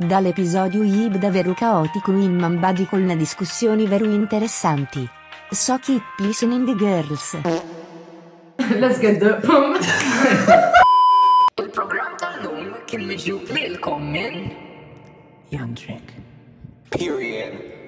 Dal-episodju jibda veru kaotiku imma mbagħad ikollna diskussjoni veru interessanti. So keep listening girls. Let's get the pum. Il-programm tal-lum kien miġjub lilkom minn Jandrik. Period.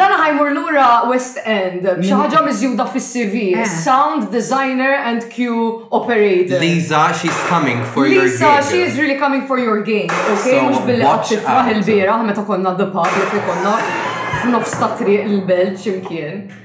Dan ħa jmur lura West End b'xi ħaġa miżjuda fis-CV, sound designer and queue operator. Liza, she's coming for your gig. Liza, she is really coming for your gig, ok? Mhux billi qgħadt tifraħ ilbieraħ meta konna the pub jekk ikonna f'nofs tat-triq l-belt x'imkien.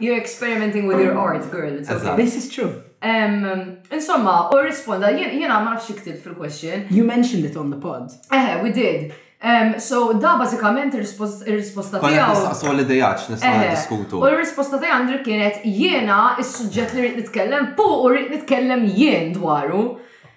You're experimenting with your art, girl. It's okay. This is true. Um, insomma, u risponda, jena ma nafx iktib fil-question. You mentioned it on the pod. Eh, we did. Um, so, da bazzikament il-risposta tiegħu. Konna nistaqsu li dejjaċ, nistaqsu diskutu. U l-risposta tiegħu Andri kienet jiena is-suġġett li rrid nitkellem fuq u rrid nitkellem jien dwaru.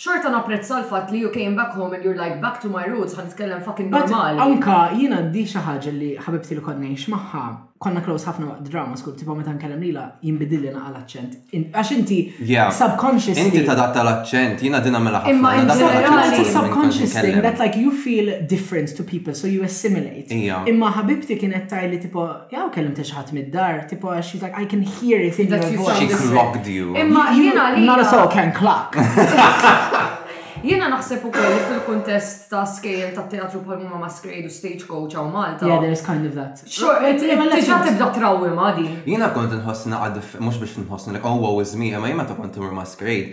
Xorta napprezza l-fatt li you came back home and you're like back to my roots ħa nitkellem fucking But normali. anka jiena di xi ħaġa li ħabibti li kont ngħix magħha, konna close ħafna waqt id-dramas kull tipo meta nkellem lilha jinbidilli naqgħa l-aċċent. In għax inti Yeah. subconsciously Inti tadatta l-aċċent, jiena di nagħmilha ħafna. Imma in nadatta l-aċċent ġenerali- It's a kull minn kont subconscious thing inkellem. that like you feel different to people so you assimilate. Ija. Imma ħabibti kienet tgħidli tipo Jew kellimt lil xi ħadd mid-dar, tipo għax she's like, I can hear it in your voice. She clocked you. Imma jien għalija. Not a soul can clock. Jiena naħseb ukoll li fil-kuntest ta' skejjel tat-teatru bħal huma Masquerade u Stagecoach hawn Malta. Yeah, there is kind of that. Diġà tibda trawwimha din. Jiena kont inħossni naqgħod, mhux biex inħossni like oh woe is me, imma jien meta kont immur Masquerade,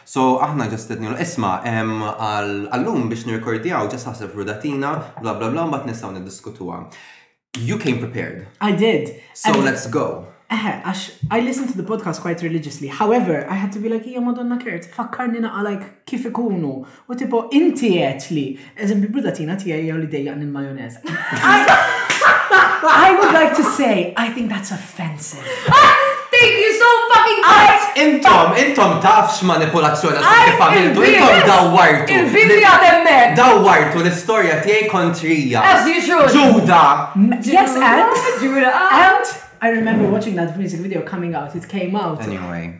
So aħna ġa stednilu, isma' hemm għal għal-lum biex nirrekordjaw, just ħaseb rudatina, bla bla bla, mbagħad nistgħu niddiskutuha. You came prepared. I did. So And- let's go. Eħe, għax I listen to the podcast quite religiously. However, I had to be like, hija Madonna Kert, fakkarni naqa like kif ikunu. U tipo, inti għedt li Eżempju b'rudatina tiegħi jew li dejjaqni l-majonez. I would like to say, I think that's offensive. Thank you so fucking much! Intom, intom taf x'manipulazzjoni għal kif għamiltu, intom dawwartu. Il-Bibbja temmek! Dawwartu l-istorja tiegħi kontrija. As you should! Ġuda! Yes, and? Ġuda! And I remember watching that music video coming out, it came out. Anyway.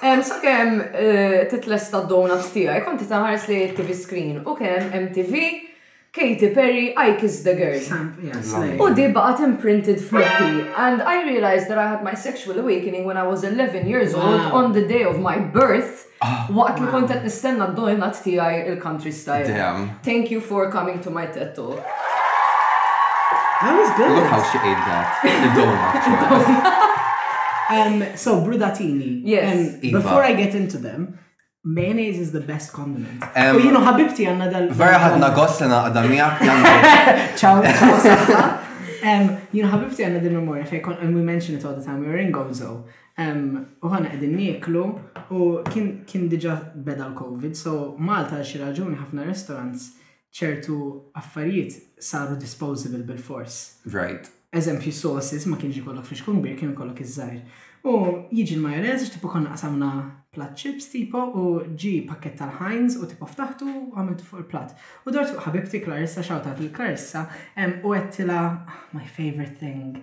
Sakemm titlesta d-donuts tiegħi kont qed inħares lejn it-TV screen u kemm MTV, Katy Perry, I Kissed the Girl. U di baqgħet imprinted f'moħħi and I realised that I had my sexual awakening when I was eleven years old on the day of my birth waqt li kont qed nistenna d-donut tiegħi il-country style. Thank you for coming to my Ted Talk. That was good. Look how she ate that. Id-donut ċoħe. So, brudatini. Yes. Iva. Before I get into them, mayonnaise is the best condiment. U jino ħabibti għanna dal. Vera ħadna gost li naqda miegħek. Ciao, ciao, saħħa. Jino ħabibti għanna din memorja fej kon, and we mention it all the time, we were in Gozo. U ħana għedin nieklu u kien diġa beda l-Covid, so Malta xi raġuni ħafna restaurants ċertu affarijiet saru disposable bil-fors. Right. Eżempju sauces ma kienx ikollok fixkun kbir kien ikollok iż-żgħir. U jiġi l-majonez għax tipo konna qasamna plat chips tipo u ġi pakket tal-Heinz u tipo ftaħtu u għamiltu fuq il-plat. U dort fuq ħabibti Clarissa xawtat il-Clarissa u għedtila my favorite thing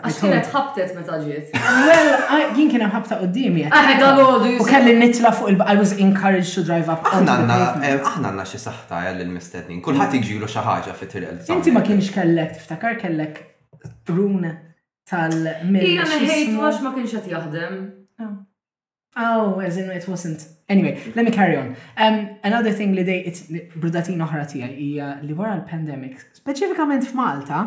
Għax kienet ħabtet meta ġiet. Well, jien kien hemm ħabta quddiemi qed. Eħe dalodu jisma'. U kelli nitla' fuq il I was encouraged to drive up. Aħna għandna eh, aħna għandna xi saħta eh, lill-mistednin. Kulħadd jiġilu xi ħaġa fit-triq. Inti ma kienx kellek tiftakar kellek run tal-mill. Ija neħejtu għax ma kienx qed jaħdem. Oh. oh, as in it wasn't. Anyway, let me carry on. Um, another thing li dej, brudatin oħra tijaj, hija li wara l-pandemic, specifikament f'Malta,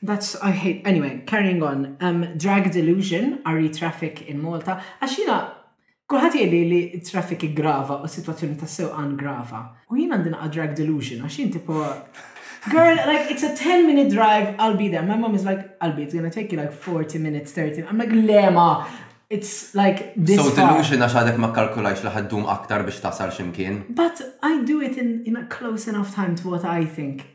That's I hate anyway carrying on um, drag delusion għarri traffic in Malta għax jiena kulħadd jgħidli li traffic grava u s-sitwazzjoni tas-sewqan grava. U jiena għandi naqa' drag delusion għax jien tipo Girl, like, it's a 10 minute drive, I'll be there. My mom is like, I'll be, it's gonna take you like 40 minutes, 30. I'm like, lema, it's like this So far. delusion għax għadek ma kalkulajx li ħaddum aktar biex tasal ximkien. But I do it in, in a close enough time to what I think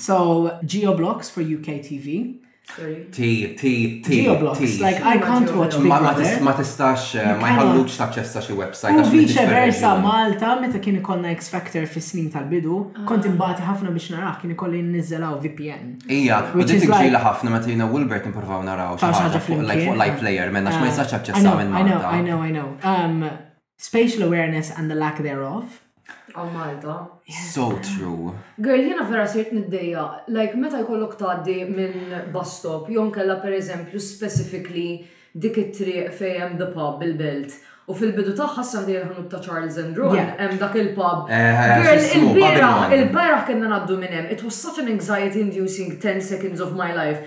So, Geoblocks for UK TV. Ti, ti, ti. Geoblocks, like I can't watch Big Brother. Ma tistax, eh, ma jħallux taċċessa xi website. U vice versa Malta, meta kien ikollna X Factor fis-snin tal-bidu, ah. kont imbati ħafna biex naraħ, kien ikolli nizzelaw VPN. Ija, u ġiet ġila ħafna meta jina Wilbert nipprovaw naraw xi ħaġa fuq live player, menna x'ma jistax taċċessa minn Malta. I know, I know, I know. Um, Spatial awareness and the lack thereof. Oh Malta. So true. Girl, jiena vera sirt niddejja, like meta jkollok tgħaddi minn bus stop, jew nkella per eżempju specifically dik it-triq fejn hemm the pub bil-belt. U fil-bidu tagħha issa ħdejn il-ħanut ta' Charles and Ron hemm dak il-pub. Girl, il-bieraħ, il-bieraħ kellna ngħaddu minn hemm. It was such an anxiety inducing ten seconds of my life.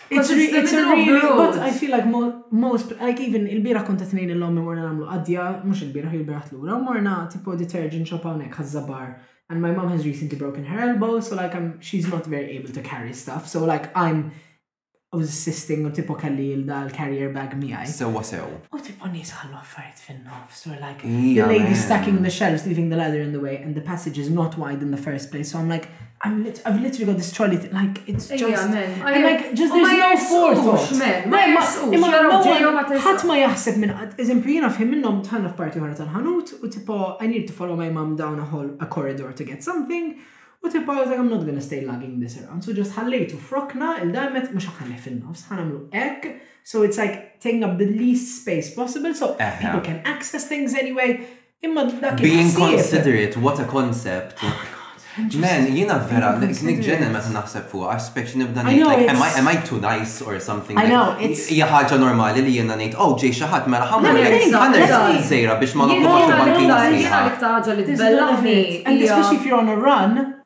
It's, re, it's a really, but I feel like mo, most, like even il-bira konta t-nejn il-lom morna namlu għadja, mux il-bira, il-bira t-lura, morna tipo detergent shop għawnek għazzabar. And my mom has recently broken her elbow, so like I'm, she's not very able to carry stuff, so like I'm I was assisting u tipo kelli il-da l-carrier bag miħaj. Sewa sew. U tipo nis għallu affarijiet fin-nofs or like the lady stacking the shelves leaving the ladder in the way and the passage is not wide in the first place so I'm like I'm I've literally got this trolley like it's just Ejja men, and like just there's no forethought. Ma jersqux, imma jaraw ġejja ma tersqux. Ħadd ma jaħseb minn qatt, eżempju jiena f'ħin minnhom dħalna f'parti oħra tal-ħanut u tipo I need to follow my mom down a hall a corridor to get something u tipo I was like I'm not gonna stay lugging this around so just ħallejtu f'rokna il-dime mat mhux ħa nħallih fin-nofs ħa nagħmlu hekk So it's like taking up the least space possible so people can access things anyway imma dak il-ħsieb. Being considerate, what a concept. Oh my God. Man, jiena vera niġġennen meta naħseb fuqha għax speċi nibda ngħid am I too nice or something. I know, it's. Hija ħaġa normali li jiena ngħid oh ġej xi ħadd mela ħammur ħanerġa' sejra biex ma nokkupax il-bankina sħiħa. Jiena l-iktar ħaġa li tbellaħni. And especially if you're on a run.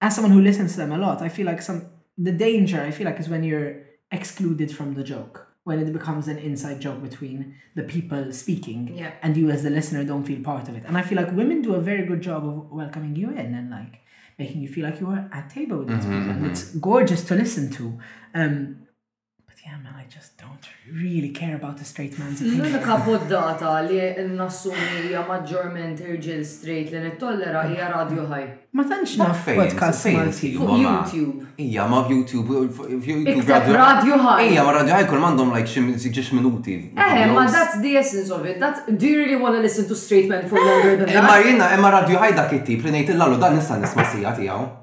as someone who listens to them a lot, I feel like some the danger I feel like is when you're excluded from the joke when it becomes an inside joke between the people speaking yeah. and you as the listener don't feel part of it. And I feel like women do a very good job of welcoming you in and like making you feel like you are at table with mm-hmm, these people. Mm-hmm. It's gorgeous to listen to. Um, really care about the straight man's opinion. L-unika poddata li nassumi hija maġġorment irġiel straight li nittollera hija Radio Ħaj. Ma tantx naf podcast Malti. Fuq YouTube. Ija, ma f'YouTube, f'YouTube Radio Ħaj. Radio Ħaj. Ija, ma Radio Ħaj kull m'għandhom like xi ġiex minuti. Eħe, ma that's the essence of it. That's, do you really want to listen to straight men for longer than that? Imma jiena, imma Radio Ħaj dak it-tip li ngħid il-lalu dan nista' nisma' sija tiegħu.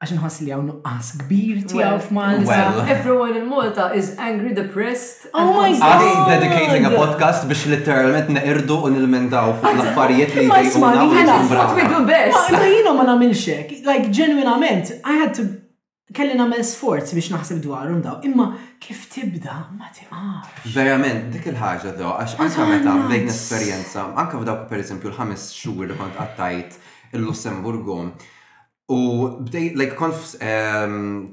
għax nħoss li għaw nuqqas kbir tiegħu f'Malta. Well, everyone in Malta is angry, depressed. Oh my god! Us dedicating a podcast biex literalment neqirdu u nilmentaw fuq l-affarijiet li jgħiduna u l-imbra. Ma jina ma namilx hekk, like ġenwinament, I had to kelli namel sforz biex naħseb dwarhom daw, imma kif tibda ma tiqaf. Verament, dik il-ħaġa do, għax anka meta bdejt nesperjenza, anka f'dawk pereżempju l-ħames xhur li kont qattajt il-Lussemburgu, U bdej, like, kont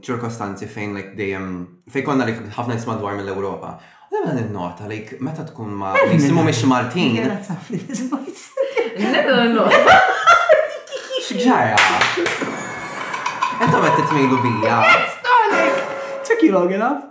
ċirkostanzi fejn, like, dejjem, fejn konna, like, ħafna nisma dwar mill-Europa. U dejjem għan il-nota, like, meta tkun ma, jisimu miex Maltin. Jena tafri l-izbajt. Nibda l-nota. Xġara. Enta ma t-tmejlu bija. It's not like, took you long enough.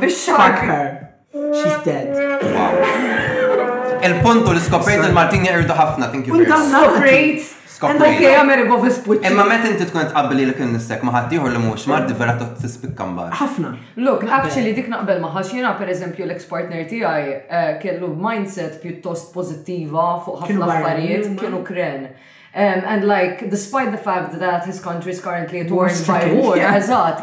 Biex Fuck her. She's dead. Il-punt u l-iskoprejt il-Maltin jgħirdu ħafna, thank you very much. Skoprejt. Skoprejt. Għandha għamil għof ispuċċi. Imma met inti tkun tqabbli li kien nistek ma ħaddieħor li mhux mardi vera tot tispikka mbagħad. Ħafna. Look, actually dik naqbel magħha x'jiena pereżempju l-ex-partner tiegħi eh, kellu mindset pjuttost pożittiva fuq ħafna affarijiet, kienu kren. Um, and like, despite the fact that his country is currently torn by war, eżatt,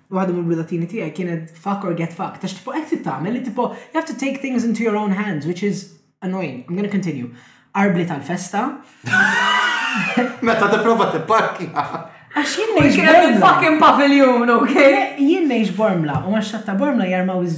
Waħda mill-brudatini tiegħi kienet fuck or get fucked għax tipo hekk trid tagħmel li tipo you have to take things into your own hands which is annoying. I'm gonna continue. Arbli tal-festa. Meta tipprova tipparkja. Għax jien ngħix Kien hemm bormla. il-fucking paviljon, ok? Jien ngħix bormla u max-xatt ta' bormla jarmaw iż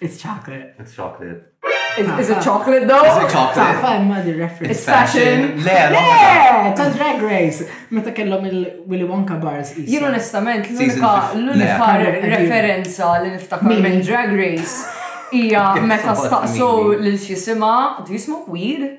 It's chocolate. It's chocolate. Is, is it chocolate though? Is it chocolate? Tafa imma di reference. It's fashion. Le, no. Le, ta' Drag Race. Meta kellhom il-Willy Wonka bars isa. Jien onestament l-unika l-unika referenza li niftakar minn Drag Race hija meta staqsu lil xi sima, do you smoke weed?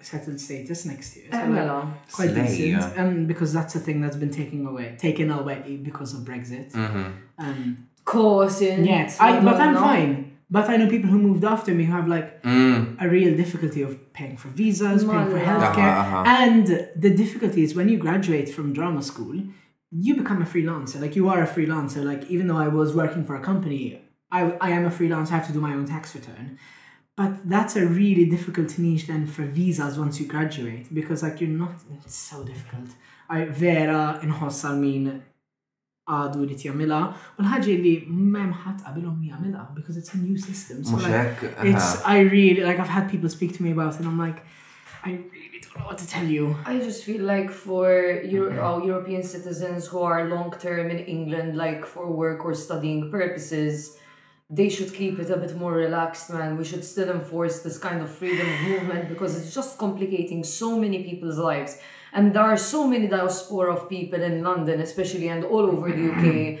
settled status next year. So eh, like, quite decent. Um, because that's a thing that's been taken away, taken away because of Brexit. Mm-hmm. Um, course in yes I, but i'm fine but i know people who moved after me who have like mm. a real difficulty of paying for visas Money. paying for healthcare uh-huh, uh-huh. and the difficulty is when you graduate from drama school you become a freelancer like you are a freelancer like even though i was working for a company i, I am a freelancer i have to do my own tax return but that's a really difficult niche then for visas once you graduate because like you're not it's so difficult I, Vera in Hossa mean għadu li tjamila, u l-ħagġi li memħat qabilhom jagħmilha because it's a new system. So like, it's I really like I've had people speak to me about it and I'm like I really don't know what to tell you. I just feel like for Euro oh, European citizens who are long term in England, like for work or studying purposes, they should keep it a bit more relaxed, man. We should still enforce this kind of freedom of movement because it's just complicating so many people's lives. And there are so many diaspora of people in London, especially and all over the UK,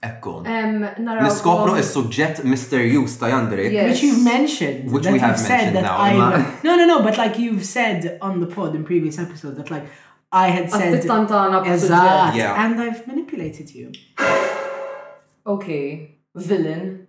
Ekkon. Niskopru is-suġġett misterjus ta' Which you've mentioned. Which we have mentioned that now. I, no, no, no, but like you've said on the pod in previous episodes that like I had said yeah. and I've manipulated you. okay, villain.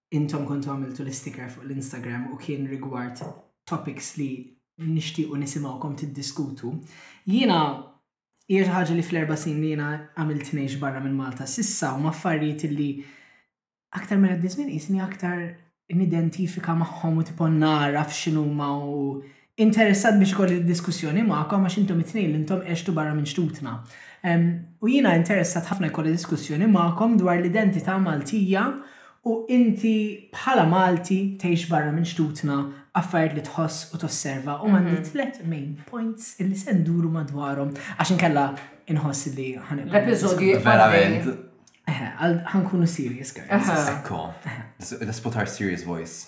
intom kontu għamiltu l-isticker fuq l-Instagram u kien rigward topics li nixtiequ nisimgħukom tiddiskutu. Jiena hija xi ħaġa li fl-erba' sin li jiena għamilt ngħix barra minn Malta sissa u maffarijiet li aktar ma jgħaddi żmien jisni aktar nidentifika magħhom u tipo nara f'xinuma u Interessat biex ikolli diskussjoni magħkom għax intom it-tnejn li intom għextu barra minn xtutna. U jiena interessat ħafna jkolli diskussjoni magħkom dwar l-identità Maltija u inti bħala Malti tgħix barra minn xtutna affarijiet li tħoss u tosserva u għandi tliet main points li se nduru madwarhom għax inkella inħoss li ħanibqa'. L-episodju jibqa' verament. Eħe, ħankunu serious guys. Ekko. L-isputar serious voice.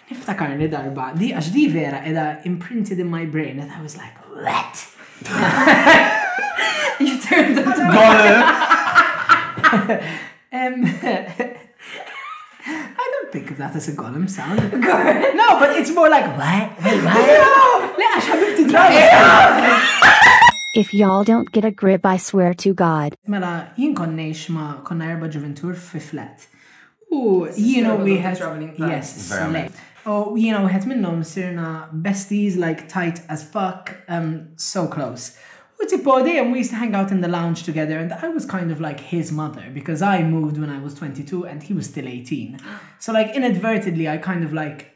Niftakarni darba, di għax di vera qiegħda imprinted in my brain that I was like, what? You turned out to be I don't think of that as a Gollum sound. No, but it's more like, what? Wait, what? Le, għax ħabibti draw. If y'all don't get a grip I swear to God. Mela, jien konnejx ma konna erba ġuventur fi flat. U jiena we had yes, Oh, you know, we had sirna besties like tight as fuck, um, so close. It's a body? And we used to hang out in the lounge together. And I was kind of like his mother because I moved when I was 22 and he was still 18. So like inadvertently, I kind of like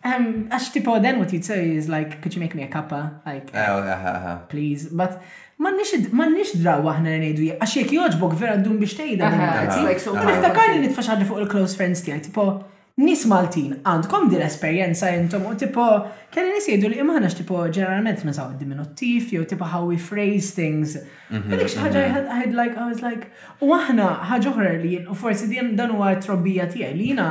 Ehm, għax tipo then what you'd say is like, could you make me a cuppa, like, please, but m'għandniex id-drawwa aħna li ngħidu għax jekk jogħġbok vera ddum biex tgħidha din il-parti. U niftakarni nitfa' xi ħaġa fuq il-close friends tiegħi, tipo, nies Maltin għandkom din l-esperjenza intom u tipo, kelli nies jgħiduli imma aħna x'tipu ġeneralment nużaw id-diminuttiv jew tipo how we phrase things. U dik xi ħaġa I had like, I was like, u aħna ħaġa oħra li, u forsi dan huwa t-trobbija tiegħi li jiena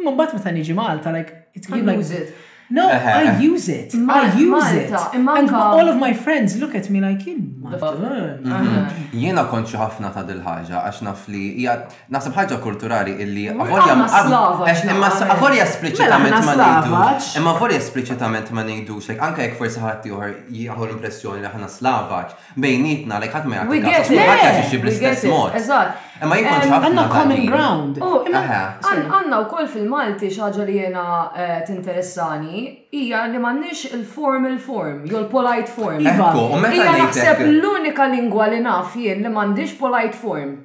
Imma mbagħad meta niġi Malta like it's kind of like. I lose it. No, I use it. I use it. And all of my friends look at me like jien Maltin. Jiena kont xi ħafna ta' dil-ħaġa għax naf li hija naħseb ħaġa kulturali illi avolja avolja espliċitament ma ngħidux. Imma avolja espliċitament ma ngħidux like anke jekk forsi ħadd ieħor jieħu l-impressjoni li aħna Slavaċ. bejnietna għalhekk ħadd ma jagħti każ għax kulħadd jaġixxi bl-istess mod. Imma jien kont xi ħafna Għandna common ground. Għandna wkoll fil-Malti xi ħaġa li jiena tinteressani hija li m'għandniex il-formal form jew il-polite form. Hija naħseb l-unika lingwa li naf jien li m'għandhiex polite form.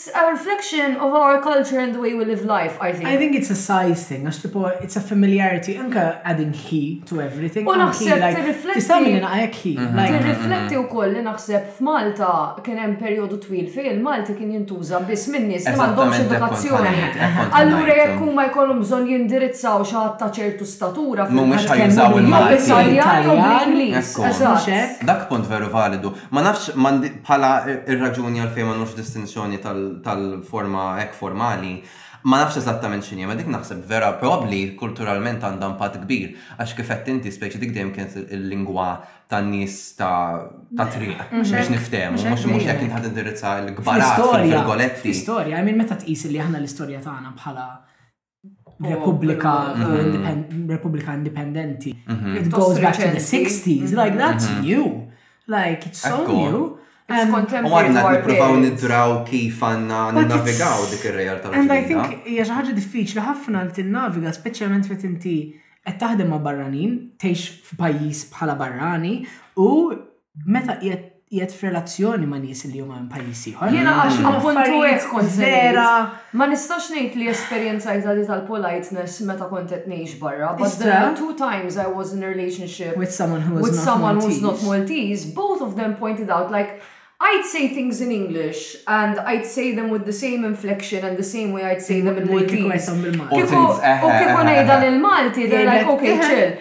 It's a reflection of our culture and the way we live life, I think. I think it's a size thing, għax tipo it's a familiarity, anke adding he to everything. U naħseb tirrifletti. Tista' milli naqgħa hekk he. Tirrifletti wkoll li naħseb f'Malta kien hemm perjodu twil fejn il-Malti kien jintuża biss minn nies li m'għandhomx edukazzjoni. Allura jekk huma jkollhom bżonn jindirizzaw xi ħadd ta' ċertu statura fil-Malti. Mhumiex ħajużaw il-Malti. Jew bit-Taljan jew bl-Ingliż. Eżatt. Dak punt veru validu. Ma nafx m'għandi. Bħala r-raġuni għalfejn m'għandhomx distinzjoni tal-forma hekk formali, ma nafx eżattament x'inhi, imma dik naħseb vera probabbli kulturalment għandha impatt kbir, għax kif għedt inti speċi dik dejjem kienet il-lingwa tan-nies ta' triq biex niftehmu, mhux jekk inti ħa tindirizza l-kbarat fil-virgoletti. Fl-istorja, I mean meta tqis li aħna l-istorja tagħna bħala Repubblika mm-hmm. Repubblika Indipendenti. Mm-hmm. It goes back to the 60s, like that's mm-hmm. new. Like it's so new. Um, u għadna niprofaw nidraw kif għanna navigaw dik il-realtà. And I think hija xi ħaġa diffiċli ħafna li tinnaviga, speċjalment meta inti qed taħdem ma' barranin, tgħix f'pajjiż bħala barrani u meta qiegħed jgħet f'relazzjoni ma' nies li huma minn pajjiż ieħor. Jiena għax appuntu hekk kont vera. Ma nistax ngħid li esperjenzajtha di tal-politeness meta kont qed ngħix barra, but there were two times I was in a relationship with someone who was not Maltese, with someone who was not Maltese, both of them pointed out like I'd say things in English and I'd say them with the same inflection and the same way I'd say them in Maltese. U kieku ngħidha lill-Malti, they're like, okay, chill.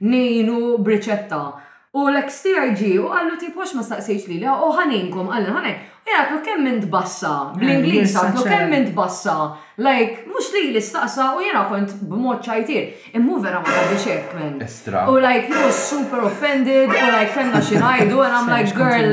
ngħinu b'riċetta. U l-eks tiegħi ġie u qallu tip għax ma staqsejtx lili, u ħa ngħinkom, qallu ħa ngħin. U jien għidtlu kemm int bassa, bl-Ingliż għidtlu kemm int bassa, like mhux lili staqsa u jiena kont b'mod ċajtier. Imma hu vera ma ħadhiex hekk man. U like he was super offended u like kellna xi ngħidu and I'm like girl.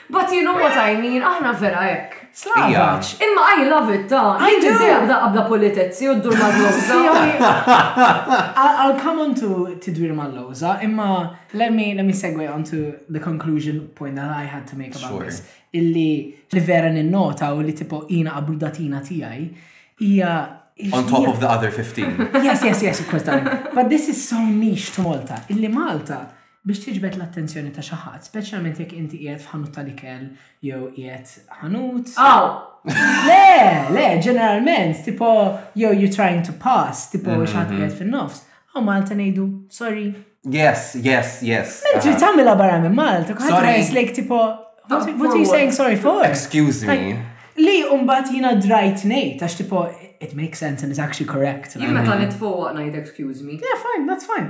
Batilu what I mean, aħna vera hekk. Slavaġ! Imma I love it ta! I do! Jien niddejjaq b'daqqa bla politezzi u ddur mal-lowża. I'll come on to tiddwir mal-lowża, imma let me let me segue on to the conclusion point that I had to make about this. Illi li vera ninnota u li tipo jiena abrudatina tiegħi hija On top of the other fifteen. Yes, yes, yes, of course darling. But this is so niche to Malta. Illi Malta Biex tiġbed l-attenzjoni ta' xi ħadd, speċjalment jekk inti qiegħed f'ħanut tal-ikel jew qiegħed ħanut. Aw! Le, le, ġeneralment, tipo, jew you trying to pass, tipo, xi ħadd qiegħed fin-nofs. Hawn Malta ngħidu, sorry. Yes, yes, yes. Mentri tagħmilha barra minn Malta, kulħadd Sorry. iħares lejk tipo, what are you Forward. saying sorry for? Excuse me. Li mbagħad jiena drajt ngħid għax tipo it makes sense and it's actually correct. Jien meta nitfowwaq ngħid excuse me. Yeah, fine, that's fine.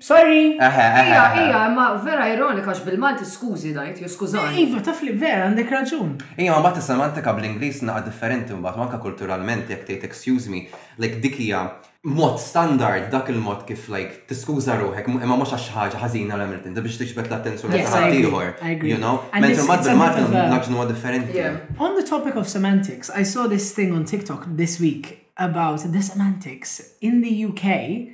Sorry. Ija, ija, imma vera ironika għax bil-Malti skużi ngħid, jew skużani. Iva, taf li vera, għandek raġun. Ija, ma mbagħad is-semantika bl-Ingliż tnaqa' differenti mbagħad u anke kulturalment jekk tgħid excuse me, like dik hija mod standard, dak il-mod kif like tiskuża ruħek, imma mhux għax xi ħaġa ħażina li għamilt int, biex tiġbed l-attenzjoni ta' ħaddieħor, you know. Mentri mbagħad bil-Malti l-aġnu huwa differenti. On the topic of semantics, I saw this thing on TikTok this week about the semantics in the UK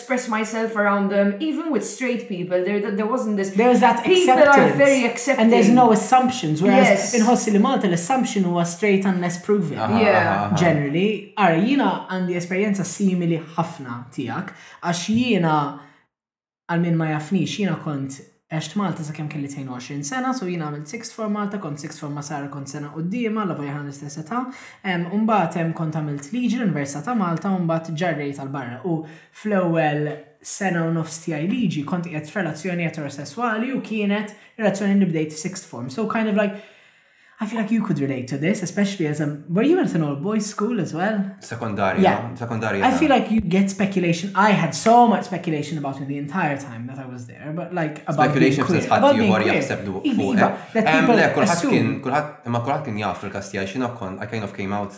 express myself around them, even with straight people there there wasn't this, people are very accepting. There's that acceptance and there's no assumptions, whereas inħossi li Malta l-assumption huwa straight unless proven. Generally, ara jiena għandi esperjenza simili ħafna tiegħek għax jiena għal min ma jafnix jiena kont Għext Malta sakemm kelli 22 sena, so jiena għamilt Sixth Form Malta, kont Sixth Form ma' Sara kont sena quddiemha, la volja ħana l-istess età. U mbagħad hemm kont għamilt Liġi l-Università ta' Malta u mbagħad ġarrejt għal barra u fl-ewwel sena u nofs tiegħi Liġi kont qiegħed f'relazzjoni eterosesswali u kienet relazzjoni li bdejt f'Sixth Form, so kind of like I feel like you could relate to this, especially as a. Were you at an all boys school as well? Sekondarja. Yeah. Sekondarja. I feel like you get speculation. I had so much speculation about me the entire time that I was there, but like about speculation f'sens ħadd ieħor jaħseb fuq. Iva, that people assume. Kulħadd kien kulħadd imma kulħadd kien jaf fil-kastija x'inha kont I kind of came out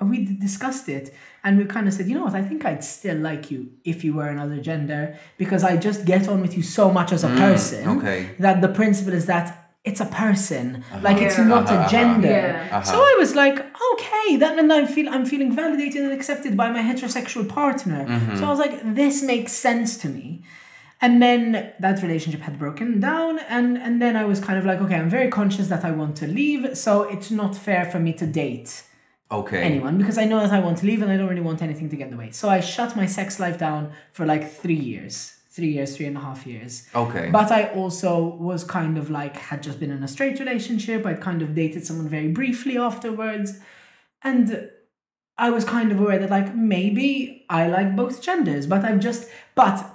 we discussed it and we kind of said, you know what, I think I'd still like you if you were another gender because I just get on with you so much as a mm, person. Okay. That the principle is that it's a person uh-huh. like it's yeah. not uh-huh. a uh-huh. gender yeah. Uh-huh. so i was like okay that meant i feel i'm feeling validated and accepted by my heterosexual partner mm-hmm. so i was like this makes sense to me and then that relationship had broken down and and then i was kind of like okay i'm very conscious that i want to leave so it's not fair for me to date okay anyone because i know that i want to leave and i don't really want anything to get in the way so i shut my sex life down for like three years three years, three and a half years. Okay. But I also was kind of like, had just been in a straight relationship. I'd kind of dated someone very briefly afterwards. And I was kind of aware that, like, maybe I like both genders, but I've just, but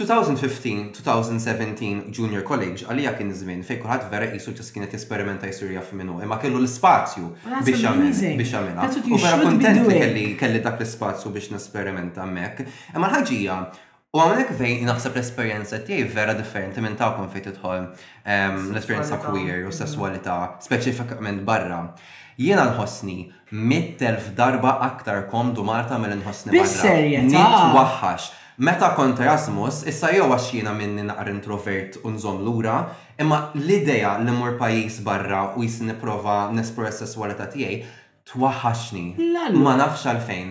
2015-2017 Junior College għalija kien iż-żmien fejn kulħadd vera qisu l-ġas kien qed jesperimenta jsir jaf min hu imma kellu l-ispazju biex jagħmilha u vera kuntent li kelli dak l-ispazju biex nesperimenta hemmhekk. Imma l-ħaġa hija, u hawnhekk fejn naħseb l-esperjenza tiegħi vera differenti minn tagħkom fejn tidħol l-esperjenza queer u s-sesswalità speċifikament barra. Jiena nħossni Mitt elf darba aktar komdu Malta milli nħossni barra. Bis-serjetà? Nitwaħħax. Meta kont Erasmus, issa jew għax jiena minni naqra introvert u nżomm lura, imma l-idea li mmur pajjiż barra u jisni nipprova nesplora s-sesswalità tiegħi twaħħaxni. La, la. Ma nafx għalfejn.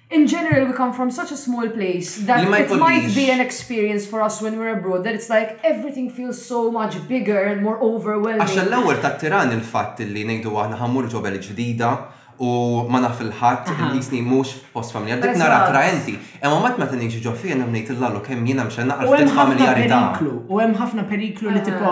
In general we come from such a small place that it might be an experience for us when we're abroad that it's like everything feels so much bigger and more overwhelming. Għax għall-ewwel tat-tirani l-fatt li ngħidu aħna ħa mmur ġo belt ġdida u ma naf lil ħadd inqisni mhux f'post familjari dik nara attraenti imma mbagħad meta niġi ġo fija nibda ngħid ill'Allu kemm jiena mxenna għal ftit familjarità. U hemm ħafna periklu li tipo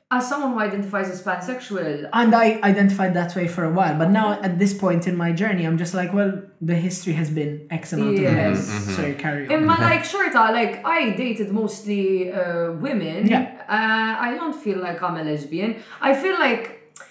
as someone who identifies as pansexual. And I identified that way for a while, but now at this point in my journey, I'm just like, well, the history has been X amount yes. of years, mm-hmm. mm-hmm. so carry on. In my like short, uh, like I dated mostly uh, women. Yeah. Uh, I don't feel like I'm a lesbian. I feel like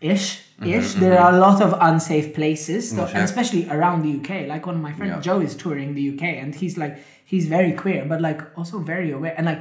Ish, ish, there are a lot of unsafe places, so, and especially around the UK. Like one of my friends, yeah. Joe, is touring the UK, and he's like, he's very queer, but like also very aware. And like,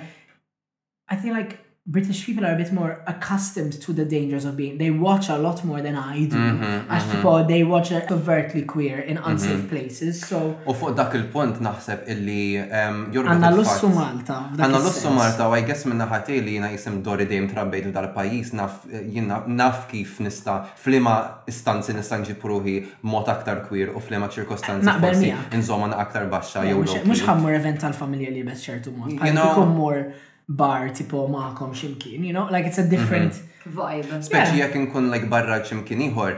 I feel like British people are a bit more accustomed to the dangers of being. They watch a lot more than I do. Mm -hmm, Għax mm -hmm. they watch overtly queer in mhm. unsafe mm -hmm. places. So. U fuq dak il-punt naħseb illi um, jorbot. Għanna l-ussu Malta. Għanna l-ussu Malta, u I guess minna ħati li jina jisim dori dejjem trabbejt f'dal pajis naf jien naf kif nista' f'liema istanzi nista' nġib ruħi b'mod aktar kwier u f'liema ċirkostanzi forsi nżommha aktar baxxa jew low key. Mhux ħa mmur event tal-familja liebes ċertu mod. Bħal kieku mmur bar tipo magħkom xi mkien, you know, like it's a different vibe. Speċi jekk inkun like barra xi mkien ieħor,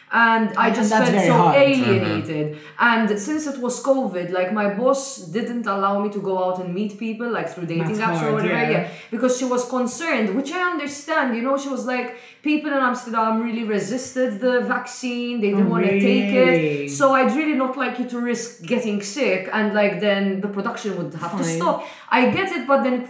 and I just felt so alienated. Mm-hmm. And since it was COVID, like my boss didn't allow me to go out and meet people, like through dating that's apps hard, or whatever, yeah. yeah. because she was concerned, which I understand. You know, she was like, people in Amsterdam really resisted the vaccine. They didn't want to take it. Oh, so I'd really not like you to risk getting sick and like then the production would have Fine. to stop. I get it, but then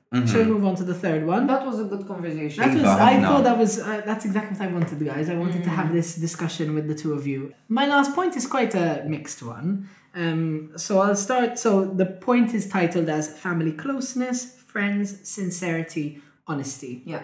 Mm-hmm. Should we move on to the third one? That was a good conversation. That was, I no. thought that was uh, that's exactly what I wanted, guys. I wanted mm to have mm. this discussion with the two of you. My last point is quite a mixed one. Um, so I'll start. So the point is titled as family closeness, friends, sincerity, honesty. Yeah.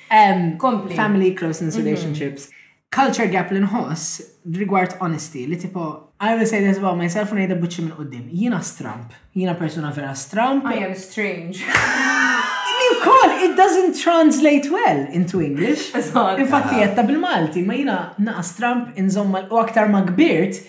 Kompli. Family closeness relationships. Culture gap li nħoss rigward honesty li tipo I will say this about myself u ngħidha buċċi minn qudiem. Jiena stramp. Jiena persuna vera stramp. I am strange. Li wkoll it doesn't translate well into English. Infatti qed bil-Malti ma jiena naqa' stramp inżomm u aktar ma kbirt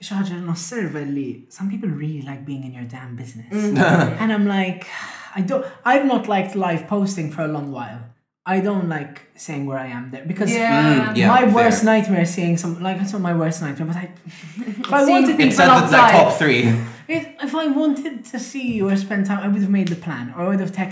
Shaja Nasservelli, some people really like being in your damn business. mm and I'm like, I don't I've not liked live posting for a long while. I don't like saying where I am there because yeah. Mm, yeah, my worst nightmare is seeing some like that's not my worst nightmare, but I if I wanted to outside like top three. If, if I wanted to see you or spend time, I would have made the plan or I would have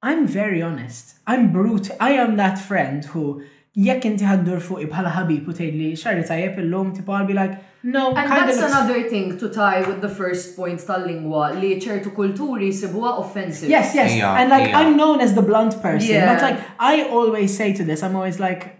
I'm very honest, I'm brut, I am that friend who jekk inti ħa ddur fuqi bħala ħabib u tgħidli x'għari tajjeb illum tipo I'll be like, no, kinda looks. And that's another thing to tie with the first point tal-lingwa li ċertu kulturi jsibuha offensive. Yes, yes, and like I'm known as the blunt person, but like I always say to this, I'm always like,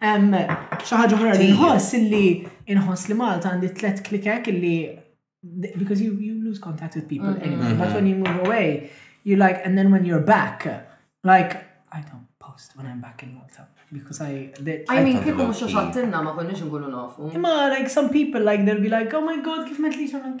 Xi ħaġa oħra li nħoss illi nħoss li Malta għandi tlet klikek illi because you, you lose contact with people mm-hmm. anyway, but when you move away, you like, and then when you're back, like, I don't post when I'm back in Malta because I. They, I, I mean, kieku mux xaxattinna ma konniex nkunu nafu. Imma, like, some people, like, they'll be like, oh my god, kif met li xanak.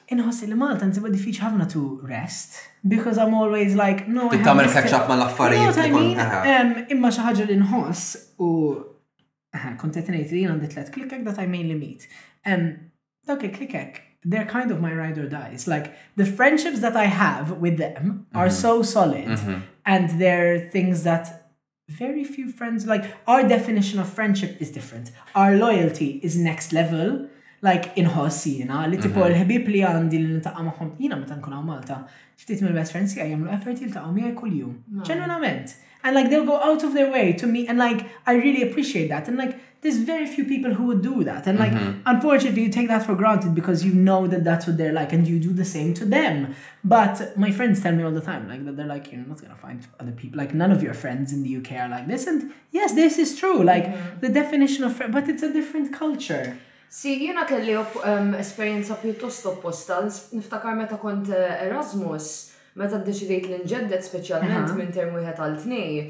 Inħoss illi Malta nsibha diffiċli ħafna to rest because I'm always like no I have this. Tagħmel catch up mal-affarijiet li kont. Imma xi ħaġa li nħoss u kont qed ngħid li jien għandi tliet klikkek that I mainly meet. Dawk il-klikkek they're kind of my ride or dies. Like the friendships that I have with them are mhm. so solid mhm. and they're things that very few friends like our definition of friendship is different our loyalty is next level like inħoss jiena li tipo mhm. l-ħbib li għandi li niltaqa' magħhom jiena meta nkun hawn Malta ftit mill-best friends tiegħi jagħmlu effort jiltaqgħu miegħi kuljum ġenwinament and like they'll go out of their way to me and like I really appreciate that and like there's very few people who would do that and like mm -hmm. unfortunately you take that for granted because you know that that's what they're like and you do the same to them but my friends tell me all the time like that they're like you're not gonna find other people like none of your friends in the UK are like this and yes this is true like mm -hmm. the definition of friend but it's a different culture Si, jena kelli um, esperienza pjuttost opposta, niftakar meta kont eh, Erasmus, meta d-deċidejt l-inġeddet specialment minn termu jħet għal-tnej.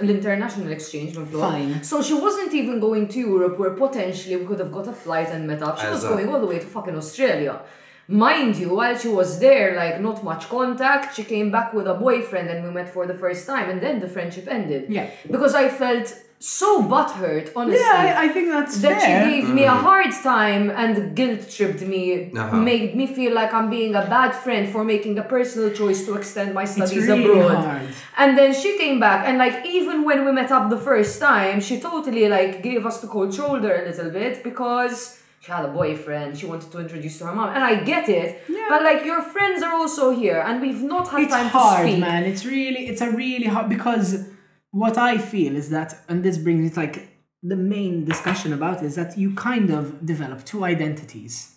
international exchange Fine. So she wasn't even going to Europe where potentially we could have got a flight and met up. She as was a... going all the way to fucking Australia. Mind you, while she was there, like not much contact, she came back with a boyfriend and we met for the first time and then the friendship ended. Yeah. Because I felt so butthurt, honestly. Yeah, I, I think that's that fair. she gave mm. me a mm. hard time and guilt tripped me, uh-huh. made me feel like I'm being a bad friend for making a personal choice to extend my studies really abroad. Hard. And then she came back, and like even when we met up the first time, she totally like gave us the cold shoulder a little bit because she had a boyfriend she wanted to introduce to her mom and i get it yeah. but like your friends are also here and we've not had it's time hard, to speak man it's really it's a really hard because what I feel is that, and this brings it like the main discussion about is that you kind of develop two identities.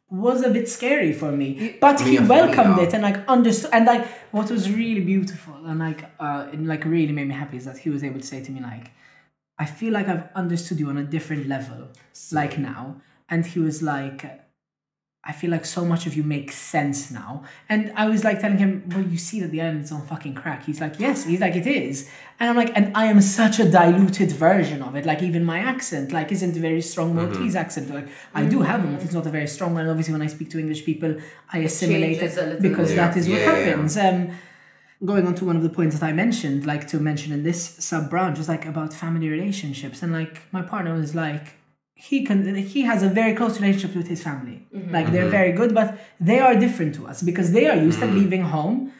was a bit scary for me but he welcomed it and like understood and like what was really beautiful and like uh and like really made me happy is that he was able to say to me like I feel like I've understood you on a different level like now and he was like I feel like so much of you makes sense now. And I was like telling him, Well, you see that the is on fucking crack. He's like, Yes, he's like, It is. And I'm like, And I am such a diluted version of it. Like, even my accent, like, isn't a very strong mm-hmm. Maltese mm-hmm. accent. Like, I do mm-hmm. have one, but it's not a very strong one. Obviously, when I speak to English people, I assimilate it, it because that is what happens. Um, going on to one of the points that I mentioned, like to mention in this sub branch, was like about family relationships. And like, my partner was like, he can he has a very close relationship with his family. Mm-hmm. Like they're mm-hmm. very good, but they are different to us because they are used to mm-hmm. leaving home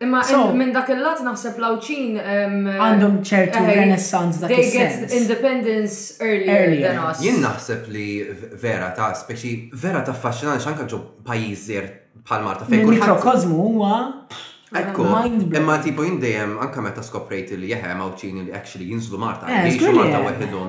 Imma minn dak il-lat naħseb l-Għawdxin. Għandhom ċertu renaissance dak is-sens. They get independence earlier than us. Jien naħseb li vera ta' speċi vera taffaxxinanix anke ġo pajjiż żgħir bħal Malta fejn kulħadd. Il-mikrokożmu huwa mind blowing. Imma tipo jien dejjem anke meta skoprejt li eħe hemm Għawdxin li actually jinżlu Malta, jgħixu Malta weħidhom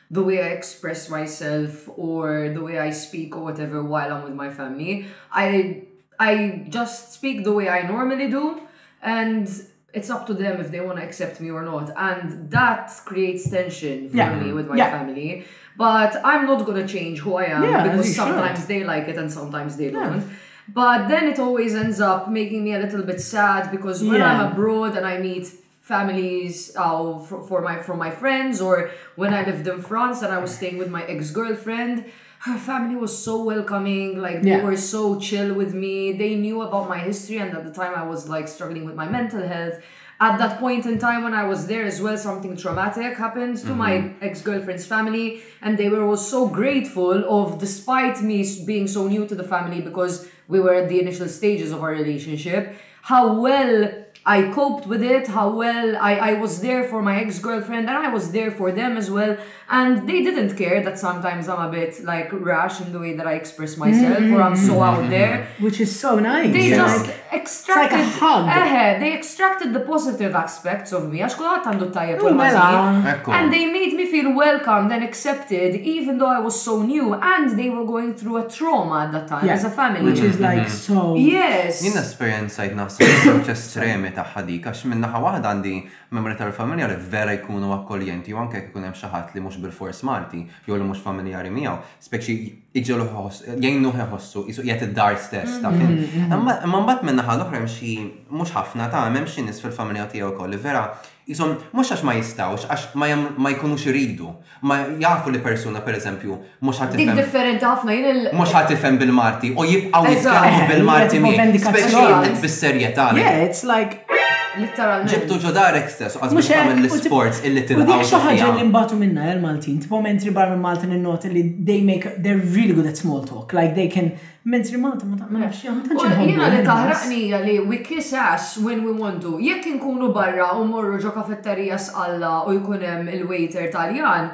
the way I express myself or the way I speak or whatever while I'm with my family. I I just speak the way I normally do, and it's up to them if they want to accept me or not. And that creates tension for yeah. me with my yeah. family. But I'm not going to change who I am yeah, because sometimes should. they like it and sometimes they don't. But then it always ends up making me a little bit sad because when I'm abroad and I meet families uh, for, for my from my friends or when I lived in France and I was staying with my ex-girlfriend her family was so welcoming like they yeah. were so chill with me they knew about my history and at the time i was like struggling with my mental health at that point in time when i was there as well something traumatic happened to mm-hmm. my ex-girlfriend's family and they were all so grateful of despite me being so new to the family because we were at the initial stages of our relationship how well I coped with it, how well I, I was there for my ex girlfriend and I was there for them as well. And they didn't care that sometimes I'm a bit like rash in the way that I express myself mm-hmm. or I'm so out mm-hmm. there. Which is so nice. They yeah. just extracted. It's like a hug. Uh, they extracted the positive aspects of me, għax kulħadd għandu t-tajjeb u l-ħażin, and they made me feel welcomed and accepted even though I was so new and they were going through a trauma at that time as a family. Which is like so. Yes. Jien esperjenzajt naħseb iż-żewġ estremi tagħha dik għax minn naħa waħda għandi membri tal-familja li vera jkunu akkoljenti u anke jekk ikun hemm xi ħadd li mhux bilfors Malti jew li mhux familjari miegħu, speċi iġġelu jgħinu ħeħossu, jisu jgħet id-dar stess, ta' fin. Imma mbatt minna ħal oħra mxi, mux ħafna ta' għamem xi nis fil-familja tijaw koll, vera, jisom, mux għax ma jistawx, għax ma jkunux iridu, ma jafu li persuna, per eżempju, mux ħat tifem. differenti ħafna, jien il- Mux ħat tifem bil-Marti, u jibqaw jitkelmu bil-Marti. Speċi bis-serjeta. Yeah, it's like, Litteralment. Ġibtu ġo darek stess u qasbet tagħmel l-isforz illi tilqgħu ġo fiha. U dik xi ħaġa li nbatu minnha eh l-Maltin, tipo mentri barra minn Malta ninnota li they make they are really good at small talk, like they can mentri Malta ma nafx ma tantx inħobbhom. U jiena li taħraqni hija li we kiss ass when we want to. Jekk inkunu barra u mmorru ġo kafetterija sqalla u jkun hemm il-waiter Taljan,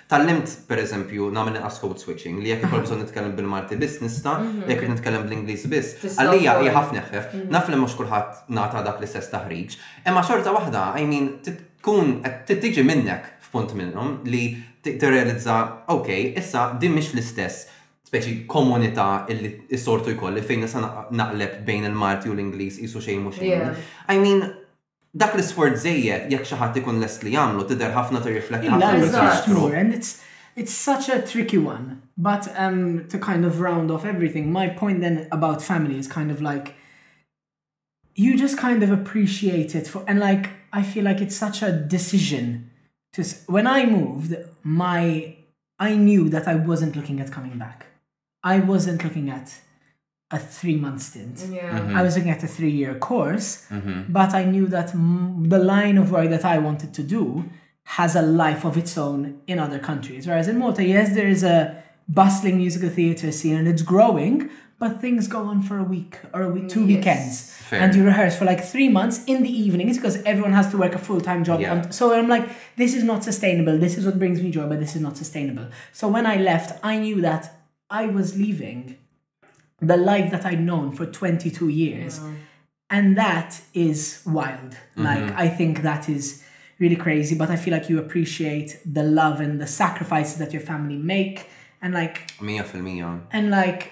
Tgħallimt, pereżempju, nagħmel inqas code switching, li jekk ikolli bżonn nitkellem bil-Malti biss nista', jekk irid nitkellem bl-Ingliż biss. Għalija hija ħafna eħfef. Naf li mhux kulħadd ngħata dak l-istess taħriġ. Imma xorta waħda, I mean, tkun qed tiġi minnek f'punt minnhom li tirrealizza, ok, issa din mhix l-istess speċi komunità li s-soltu jkolli fejn nista' naqleb bejn il-Malti u l-Ingliż qisu xejn mhu xejn. I mean, Dak l-isforz żejjed, jekk xi ħadd ikun lest li jagħmlu, tidher ħafna u tirrifletti ħafna fuq il-karattru. It's such a tricky one. But umm to kind of round off everything, my point then about family is kind of like you just kind of appreciate it for and like I feel like it's such a decision to when I moved my I knew that I wasn't looking at coming back. I wasn't looking at a three month stint. Yeah. Mm-hmm. I was looking at a three year course, mm-hmm. but I knew that m- the line of work that I wanted to do has a life of its own in other countries. Whereas in Malta, yes, there is a bustling musical theatre scene and it's growing, but things go on for a week or a week, two yes. weekends. Fair. And you rehearse for like three months in the evenings because everyone has to work a full time job. Yeah. so I'm like, this is not sustainable. This is what brings me joy, but this is not sustainable. So when I left, I knew that I was leaving the life that I'd known for 22 years. And that is wild. Mm-hmm. Like, I think that is really crazy, but I feel like you appreciate the love and the sacrifices that your family make. And like, Mia fil And like,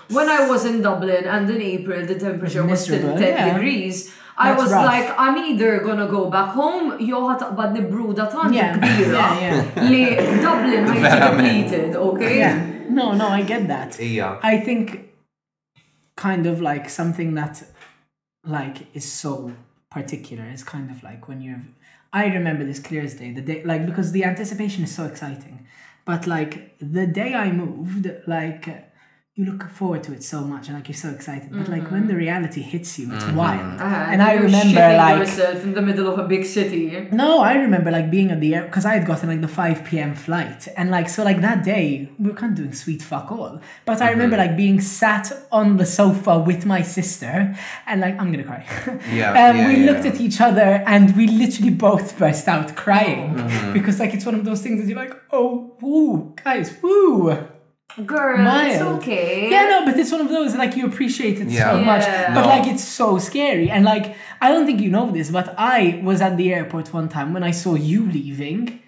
When I was in Dublin and in April the temperature was still 10 degrees, I was like I'm either gonna go back home jew ħa taqbadni bruda tant kbira li Dublin ħa jiġi depleted, okay? No, no, I get that. I think kind of like something that like is so particular is kind of like when you're I remember this clear as day, the day like because the anticipation is so exciting. But like the day I moved, like you look forward to it so much and like you're so excited but like when mm-hmm. the reality hits you it's mm-hmm. wild ah, and i remember like yourself in the middle of a big city no i remember like being at the air because i had gotten like the 5 p.m flight and like so like that day we were kind of doing sweet fuck all but i remember mm-hmm. like being sat on the sofa with my sister and like i'm gonna cry yeah, um, yeah we yeah, looked at each other and we literally both burst out crying mm-hmm. because like it's one of those things that you're like oh woo guys woo girl, Mild. it's okay. Yeah, no, but it's one of those like you appreciate it yeah. so much, but like it's so scary. And like I don't think you know this, but I was at the airport one time when I saw you leaving.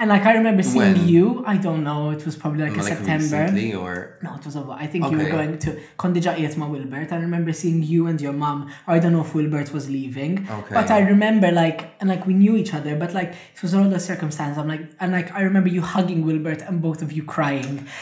And like I remember seeing when? you. I don't know. It was probably like, like a September. or no, it was. I think okay. you were going to Kondiġa qiegħed my Wilbert. I remember seeing you and your mom. I don't know if Wilbert was leaving. Okay. But I remember like and like we knew each other. But like it was all the circumstance. I'm like and like I remember you hugging Wilbert and both of you crying.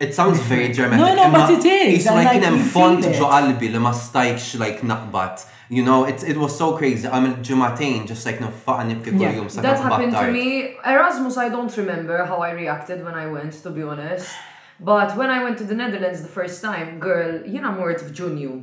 It sounds very dramatic. No, no, but it is. Qisu like kien hemm font ġo qalbi li ma stajtx like naqbad. You know, it it was so crazy, għamilt ġimagħtejn just like ninfaqa' nibki kuljum sakemm qbadt art. That happened to me, Erasmus I don't remember how I reacted when I went to be honest, but when I went to the Netherlands the first time, girl, jiena mort f'Ġunju,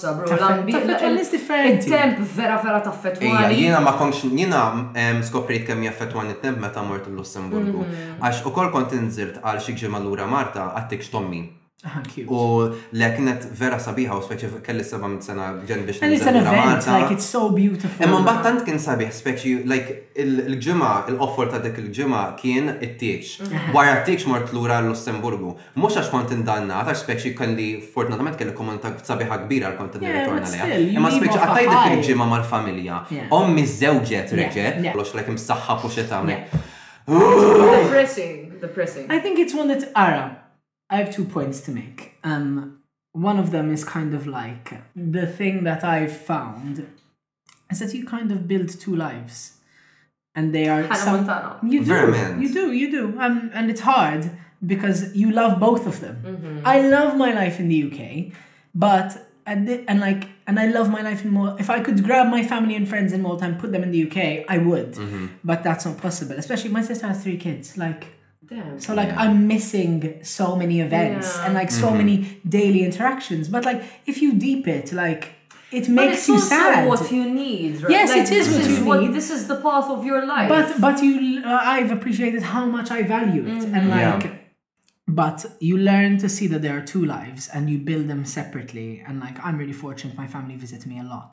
sabru l-ambjent. Taffettwani differenti. It-temp vera vera taffettwani. Ejja, jiena ma kontx, jiena skoprejt kemm jaffettwani t-temp meta mort il-Lussemburgu. Għax ukoll kont inżirt għal xi ġimgħa lura Malta għat-tikx t'ommi. Aha, cute. U le, kienet vera sabiħa u speċi kelli s-seba' mitt sena ġenn biex ninżel lura Malta. And it's an event, like it's so beautiful. Imma mbagħad tant kien sabiħ speċi like il-ġimgħa, il-qofol ta' dik il-ġimgħa kien it-tikx. Wara t-tikx mort lura l-Lussemburgu. Mhux għax kont indannat, għax speċi kelli, fortunatament kelli komunità sabiħa kbira li kont nirritorna lejha, imma speċi qatt tgħid dik il-ġimgħa mal-familja, ommi żewġet, reġgħet, kollox like imsaħħab u xi tagħmel. Depressing, depressing. I think it's one that's ara, I have two points to make, one of them is kind of like the thing that I've found is that you kind of build two lives, and they are some, you do you do you do um, and it's hard because you love both of them. Mm-hmm. I love my life in the UK, but and, and like and I love my life in Malta. If I could grab my family and friends in Malta and put them in the UK, I would. Mm-hmm. But that's not possible. Especially my sister has three kids. Like Damn. So like I'm missing so many events yeah. and like so mm-hmm. many daily interactions. But like if you deep it, like it makes you sad. What you need, right? Yes, like, it is what is you what, need. This is the path of your life. But but you, uh, I've appreciated how much I value it, mm-hmm. and like, yeah. but you learn to see that there are two lives, and you build them separately. And like, I'm really fortunate; my family visits me a lot.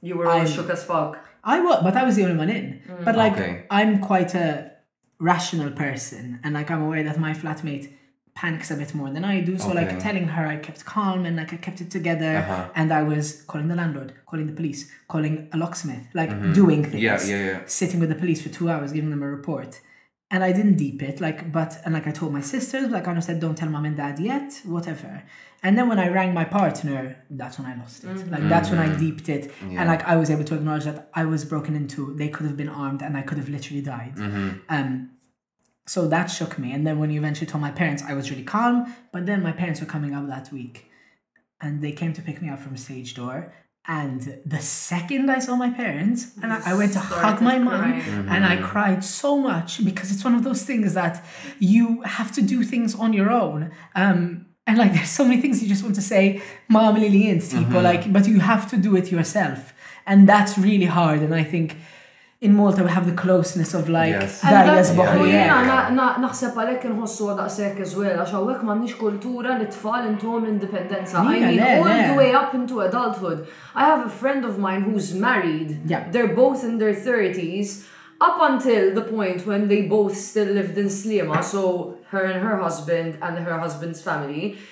you were all shook as fuck. I was, but I was the only one in. Mm. But like, okay. I'm quite a rational person and like i'm aware that my flatmate panics a bit more than i do so okay. like telling her i kept calm and like i kept it together uh-huh. and i was calling the landlord calling the police calling a locksmith like mm-hmm. doing things yeah, yeah, yeah. sitting with the police for two hours giving them a report and i didn't deep it like but and like i told my sisters like i said don't tell mom and dad yet whatever and then when I rang my partner, that's when I lost it. Mm-hmm. Like that's when I mm. deeped it, yeah. and like I was able to acknowledge that I was broken into. They could have been armed, and I could have literally died. Mm-hmm. Um, so that shook me. And then when you eventually told my parents, I was really calm. But then my parents were coming up that week, and they came to pick me up from stage door. And the second I saw my parents, and I, I went to hug my mom, mm-hmm. and I cried so much because it's one of those things that you have to do things on your own. Um, and like there's so many things you just want to say, Mom Lily and people, mm-hmm. like, but you have to do it yourself. And that's really hard. And I think in Malta we have the closeness of like yes. Darius Bohemian. naħseb għalhekk inħossu daqshekk iżwiel għax hawnhekk m'għandniex kultura li tfal intuhom indipendenza. I mean all the way up into adulthood. I have a friend of mine who's married. Yeah. They're both in their 30s up until the point when they both still lived in Slima, so her and her husband and her husband's family,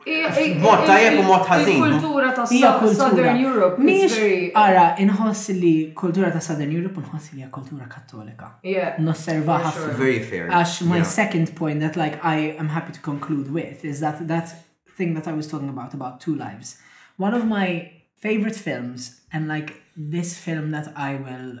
B'mod tajjeb u mod ħażin. Il-kultura ta' Southern Europe. Mhijiex ara inħoss li kultura ta' Southern Europe u nħoss li hija kultura Kattolika. Nosserva ħafna. Very fair. Għax my second point that like I am happy to conclude with is that that thing that I was talking about about two lives. One of my favourite films and like this film that I will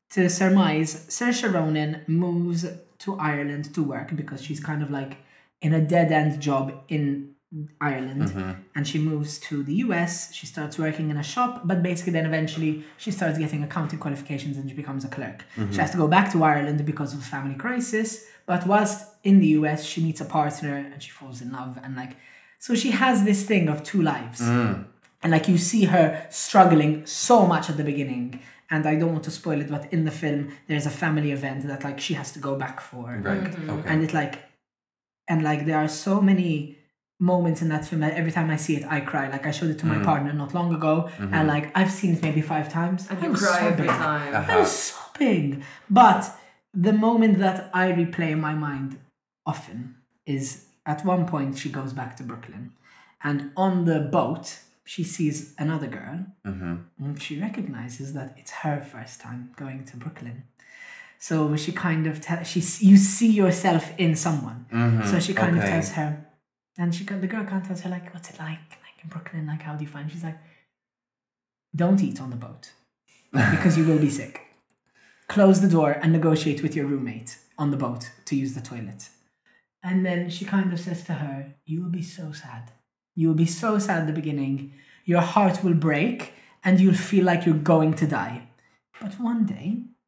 to surmise, Saoirse Ronan moves to Ireland to work because she's kind of like in a dead end job in Ireland mm-hmm. and she moves to the US. She starts working in a shop, but basically, then eventually she starts getting accounting qualifications and she becomes a clerk. Mm-hmm. She has to go back to Ireland because of a family crisis. But whilst in the US, she meets a partner and she falls in love. And like, so she has this thing of two lives. Mm. And like, you see her struggling so much at the beginning. And I don't want to spoil it, but in the film, there's a family event that like she has to go back for. Right. Mm-hmm. Okay. And it like, and like, there are so many moments in that film every time I see it I cry like I showed it to my mm. partner not long ago mm-hmm. and like I've seen it maybe five times and I you cry sobbing. every time uh-huh. I am sobbing but the moment that I replay in my mind often is at one point she goes back to Brooklyn and on the boat she sees another girl mm-hmm. and mm, she recognizes that it's her first time going to Brooklyn so she kind of tells she you see yourself in someone mm-hmm. so she kind okay. of tells her and she the girl contacts her like, "What's it like like in Brooklyn? Like how do you find?" She's like, "Don't eat on the boat because you will be sick. Close the door and negotiate with your roommate on the boat to use the toilet." And then she kind of says to her, "You will be so sad. You will be so sad at the beginning. Your heart will break and you'll feel like you're going to die. But one day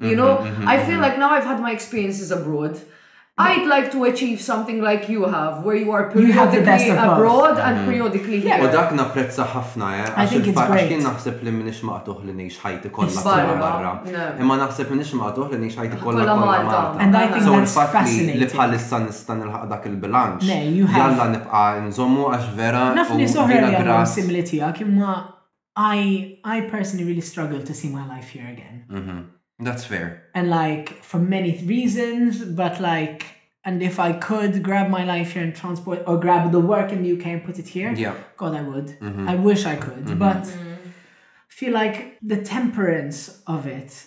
You know, mm -hmm, I feel like now I've had my experiences abroad. I'd like to achieve something like you have, where you are periodically you abroad and mm-hmm. periodically here. U dak napprezza ħafna, eh? Għax il-fatt kien naħseb li minix maqtuħ li nix ħajti kollha kollha barra. Imma naħseb minix maqtuħ li nix ħajti kollha kollha Malta. And I think that's fascinating. Li bħalissa nista' nilħaq dak il-bilanċ. Jalla nibqa' nżommu għax vera. Nafni soħra li simili tiegħek imma I I personally really struggle to see my life here again. Mm-hmm. That's fair. And like for many reasons, but like, and if I could grab my life here and transport or grab the work in the UK and put it here, yeah, God, I would. Mm-hmm. I wish I could, mm-hmm. but mm-hmm. feel like the temperance of it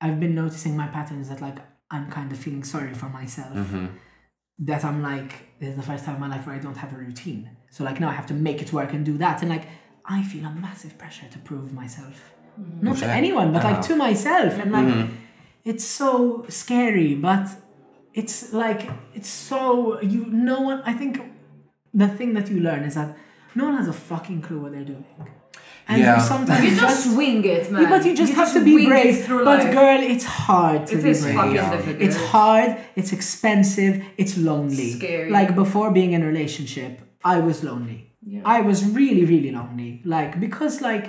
I've been noticing my patterns that like I'm kind of feeling sorry for myself. Mm-hmm. That I'm like, this is the first time in my life where I don't have a routine. So like now I have to make it work and do that. And like I feel a massive pressure to prove myself. mm Not to anyone, but like uh-huh. to myself. And like, mm it's so scary, but it's like, it's so, you, no one, I think the thing that you learn is that no one has a fucking clue what they're doing. And yeah. you sometimes you just, just wing it, man. Yeah, but you just you have just to be brave. But girl, it's hard to it be brave. Yeah. It's hard. It's expensive. It's lonely. It's like before being in a relationship, I was lonely. Yeah. I was really, really lonely. Like because like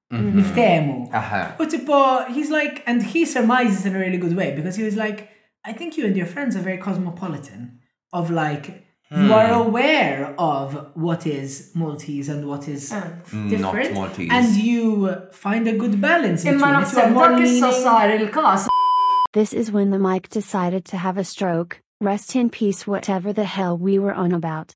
Mm-hmm. Niftemu. U tipo, he's like, and he surmises in a really good way because he was like, I think you and your friends are very cosmopolitan of like you hmm. are aware of what is Maltese and what is hmm. different. Not Maltese. And you find a good balance between This is when the mic decided to have a stroke. Rest in peace, whatever the hell we were on about.